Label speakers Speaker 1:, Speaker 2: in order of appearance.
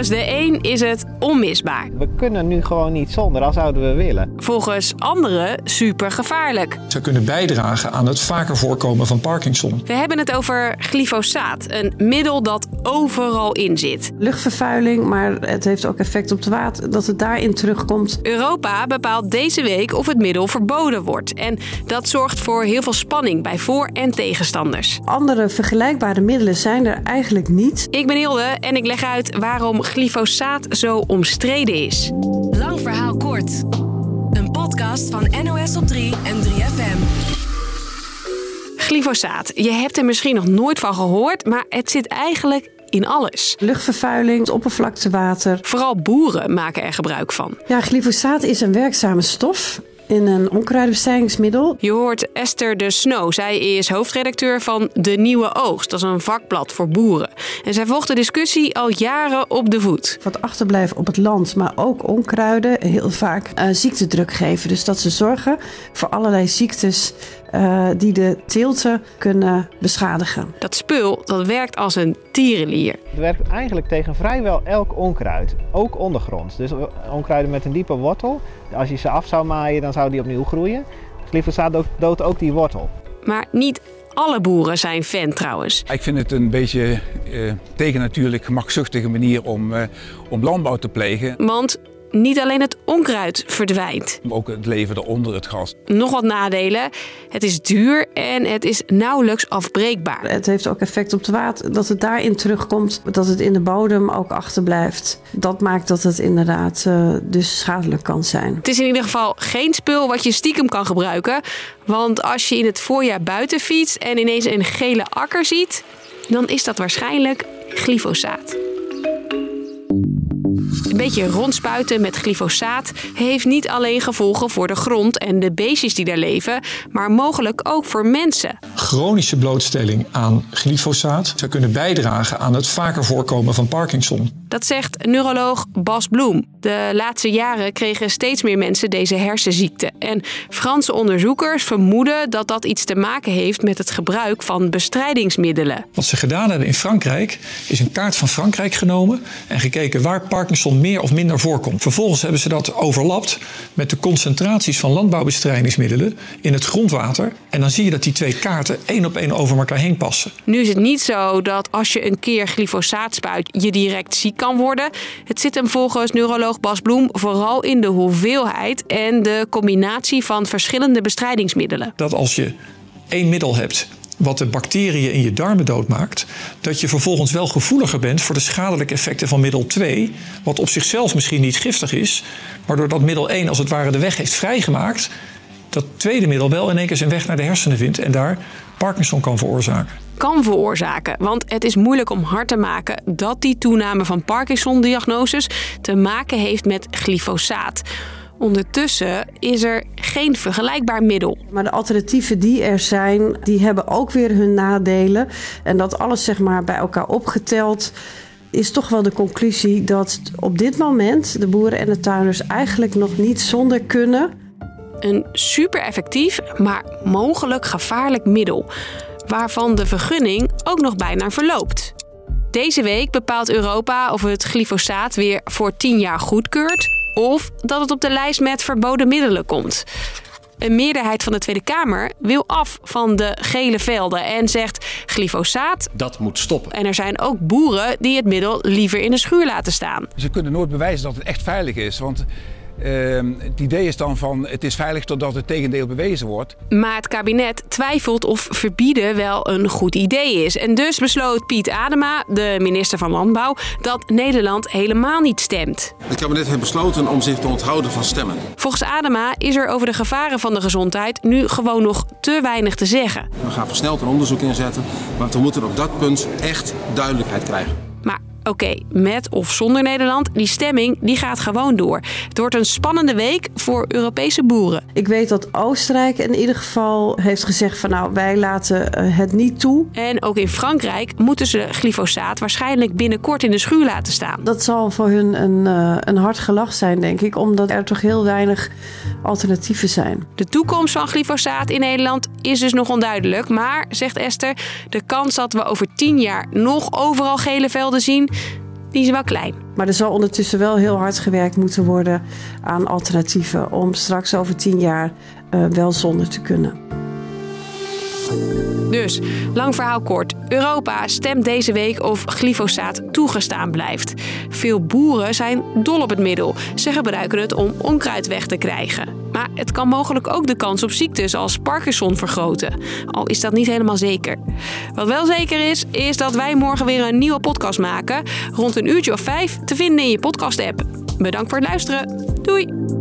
Speaker 1: Volgens de een is het onmisbaar.
Speaker 2: We kunnen nu gewoon niet zonder, al zouden we willen.
Speaker 1: Volgens anderen super gevaarlijk.
Speaker 3: Ze kunnen bijdragen aan het vaker voorkomen van Parkinson.
Speaker 1: We hebben het over glyfosaat, een middel dat overal in zit.
Speaker 4: Luchtvervuiling, maar het heeft ook effect op het water, dat het daarin terugkomt.
Speaker 1: Europa bepaalt deze week of het middel verboden wordt. En dat zorgt voor heel veel spanning bij voor- en tegenstanders.
Speaker 4: Andere vergelijkbare middelen zijn er eigenlijk niet.
Speaker 1: Ik ben Hilde en ik leg uit waarom glyfosaat zo omstreden is.
Speaker 5: Lang verhaal kort. Een podcast van NOS op 3 en 3FM.
Speaker 1: Glyfosaat. Je hebt er misschien nog nooit van gehoord, maar het zit eigenlijk in alles.
Speaker 4: Luchtvervuiling, oppervlaktewater.
Speaker 1: Vooral boeren maken er gebruik van.
Speaker 4: Ja, glyfosaat is een werkzame stof in een onkruidbestrijdingsmiddel.
Speaker 1: Je hoort Esther de Snow. Zij is hoofdredacteur van De Nieuwe Oogst. Dat is een vakblad voor boeren. En zij volgt de discussie al jaren op de voet.
Speaker 4: Wat achterblijft op het land, maar ook onkruiden heel vaak uh, ziektedruk geven. Dus dat ze zorgen voor allerlei ziektes uh, die de teelten kunnen beschadigen.
Speaker 1: Dat spul dat werkt als een tierenlier.
Speaker 2: Het werkt eigenlijk tegen vrijwel elk onkruid, ook ondergronds. Dus onkruiden met een diepe wortel. Als je ze af zou maaien, dan zou die opnieuw groeien. Glyfosaat doodt ook die wortel.
Speaker 1: Maar niet alle boeren zijn fan trouwens.
Speaker 6: Ik vind het een beetje uh, tegennatuurlijk gemakzuchtige manier om, uh, om landbouw te plegen.
Speaker 1: Want niet alleen het onkruid verdwijnt.
Speaker 6: Ook het leven eronder het gras.
Speaker 1: Nog wat nadelen. Het is duur en het is nauwelijks afbreekbaar.
Speaker 4: Het heeft ook effect op het water, dat het daarin terugkomt, dat het in de bodem ook achterblijft. Dat maakt dat het inderdaad uh, dus schadelijk kan zijn.
Speaker 1: Het is in ieder geval geen spul wat je stiekem kan gebruiken. Want als je in het voorjaar buiten fietst en ineens een gele akker ziet, dan is dat waarschijnlijk glyfosaat. Een beetje rondspuiten met glyfosaat heeft niet alleen gevolgen voor de grond en de beestjes die daar leven, maar mogelijk ook voor mensen.
Speaker 3: Chronische blootstelling aan glyfosaat zou kunnen bijdragen aan het vaker voorkomen van Parkinson.
Speaker 1: Dat zegt neuroloog Bas Bloem. De laatste jaren kregen steeds meer mensen deze hersenziekte. En Franse onderzoekers vermoeden dat dat iets te maken heeft met het gebruik van bestrijdingsmiddelen.
Speaker 3: Wat ze gedaan hebben in Frankrijk is een kaart van Frankrijk genomen en gekeken waar Parkinson meer of minder voorkomt. Vervolgens hebben ze dat overlapt met de concentraties van landbouwbestrijdingsmiddelen in het grondwater. En dan zie je dat die twee kaarten één op één over elkaar heen passen.
Speaker 1: Nu is het niet zo dat als je een keer glyfosaat spuit, je direct ziek kan worden. Het zit hem volgens Bloem vooral in de hoeveelheid en de combinatie van verschillende bestrijdingsmiddelen.
Speaker 3: Dat als je één middel hebt wat de bacteriën in je darmen doodmaakt, dat je vervolgens wel gevoeliger bent voor de schadelijke effecten van middel 2, wat op zichzelf misschien niet giftig is, maar doordat middel 1 als het ware de weg heeft vrijgemaakt, dat tweede middel wel in één keer zijn weg naar de hersenen vindt en daar Parkinson kan veroorzaken.
Speaker 1: Kan veroorzaken, want het is moeilijk om hard te maken dat die toename van Parkinson-diagnoses te maken heeft met glyfosaat. Ondertussen is er geen vergelijkbaar middel.
Speaker 4: Maar de alternatieven die er zijn, die hebben ook weer hun nadelen. En dat alles zeg maar bij elkaar opgeteld is toch wel de conclusie dat op dit moment de boeren en de tuinders eigenlijk nog niet zonder kunnen.
Speaker 1: Een super effectief, maar mogelijk gevaarlijk middel, waarvan de vergunning ook nog bijna verloopt. Deze week bepaalt Europa of het glyfosaat weer voor 10 jaar goedkeurt of dat het op de lijst met verboden middelen komt. Een meerderheid van de Tweede Kamer wil af van de gele velden en zegt glyfosaat.
Speaker 7: Dat moet stoppen.
Speaker 1: En er zijn ook boeren die het middel liever in de schuur laten staan.
Speaker 6: Ze kunnen nooit bewijzen dat het echt veilig is. Want uh, het idee is dan van het is veilig totdat het tegendeel bewezen wordt.
Speaker 1: Maar het kabinet twijfelt of verbieden wel een goed idee is. En dus besloot Piet Adema, de minister van Landbouw, dat Nederland helemaal niet stemt.
Speaker 8: Het kabinet heeft besloten om zich te onthouden van stemmen.
Speaker 1: Volgens Adema is er over de gevaren van de gezondheid nu gewoon nog te weinig te zeggen.
Speaker 8: We gaan versneld een onderzoek inzetten, maar we moeten op dat punt echt duidelijkheid krijgen.
Speaker 1: Oké, met of zonder Nederland, die stemming die gaat gewoon door. Het wordt een spannende week voor Europese boeren.
Speaker 4: Ik weet dat Oostenrijk in ieder geval heeft gezegd van nou wij laten eh, het niet toe.
Speaker 1: En ook in Frankrijk moeten ze glyfosaat waarschijnlijk binnenkort in de schuur laten staan.
Speaker 4: Dat zal voor hun een, uh, een hard gelach zijn denk ik, omdat er toch heel weinig alternatieven zijn.
Speaker 1: De toekomst van glyfosaat in Nederland is dus nog onduidelijk. Maar, zegt Esther, de kans dat we over tien jaar nog overal gele velden zien, die is wel klein.
Speaker 4: Maar er zal ondertussen wel heel hard gewerkt moeten worden aan alternatieven om straks over tien jaar uh, wel zonder te kunnen.
Speaker 1: Dus, lang verhaal kort. Europa stemt deze week of glyfosaat toegestaan blijft. Veel boeren zijn dol op het middel. Ze gebruiken het om onkruid weg te krijgen. Maar het kan mogelijk ook de kans op ziektes als Parkinson vergroten. Al is dat niet helemaal zeker. Wat wel zeker is, is dat wij morgen weer een nieuwe podcast maken. Rond een uurtje of vijf te vinden in je podcast-app. Bedankt voor het luisteren. Doei!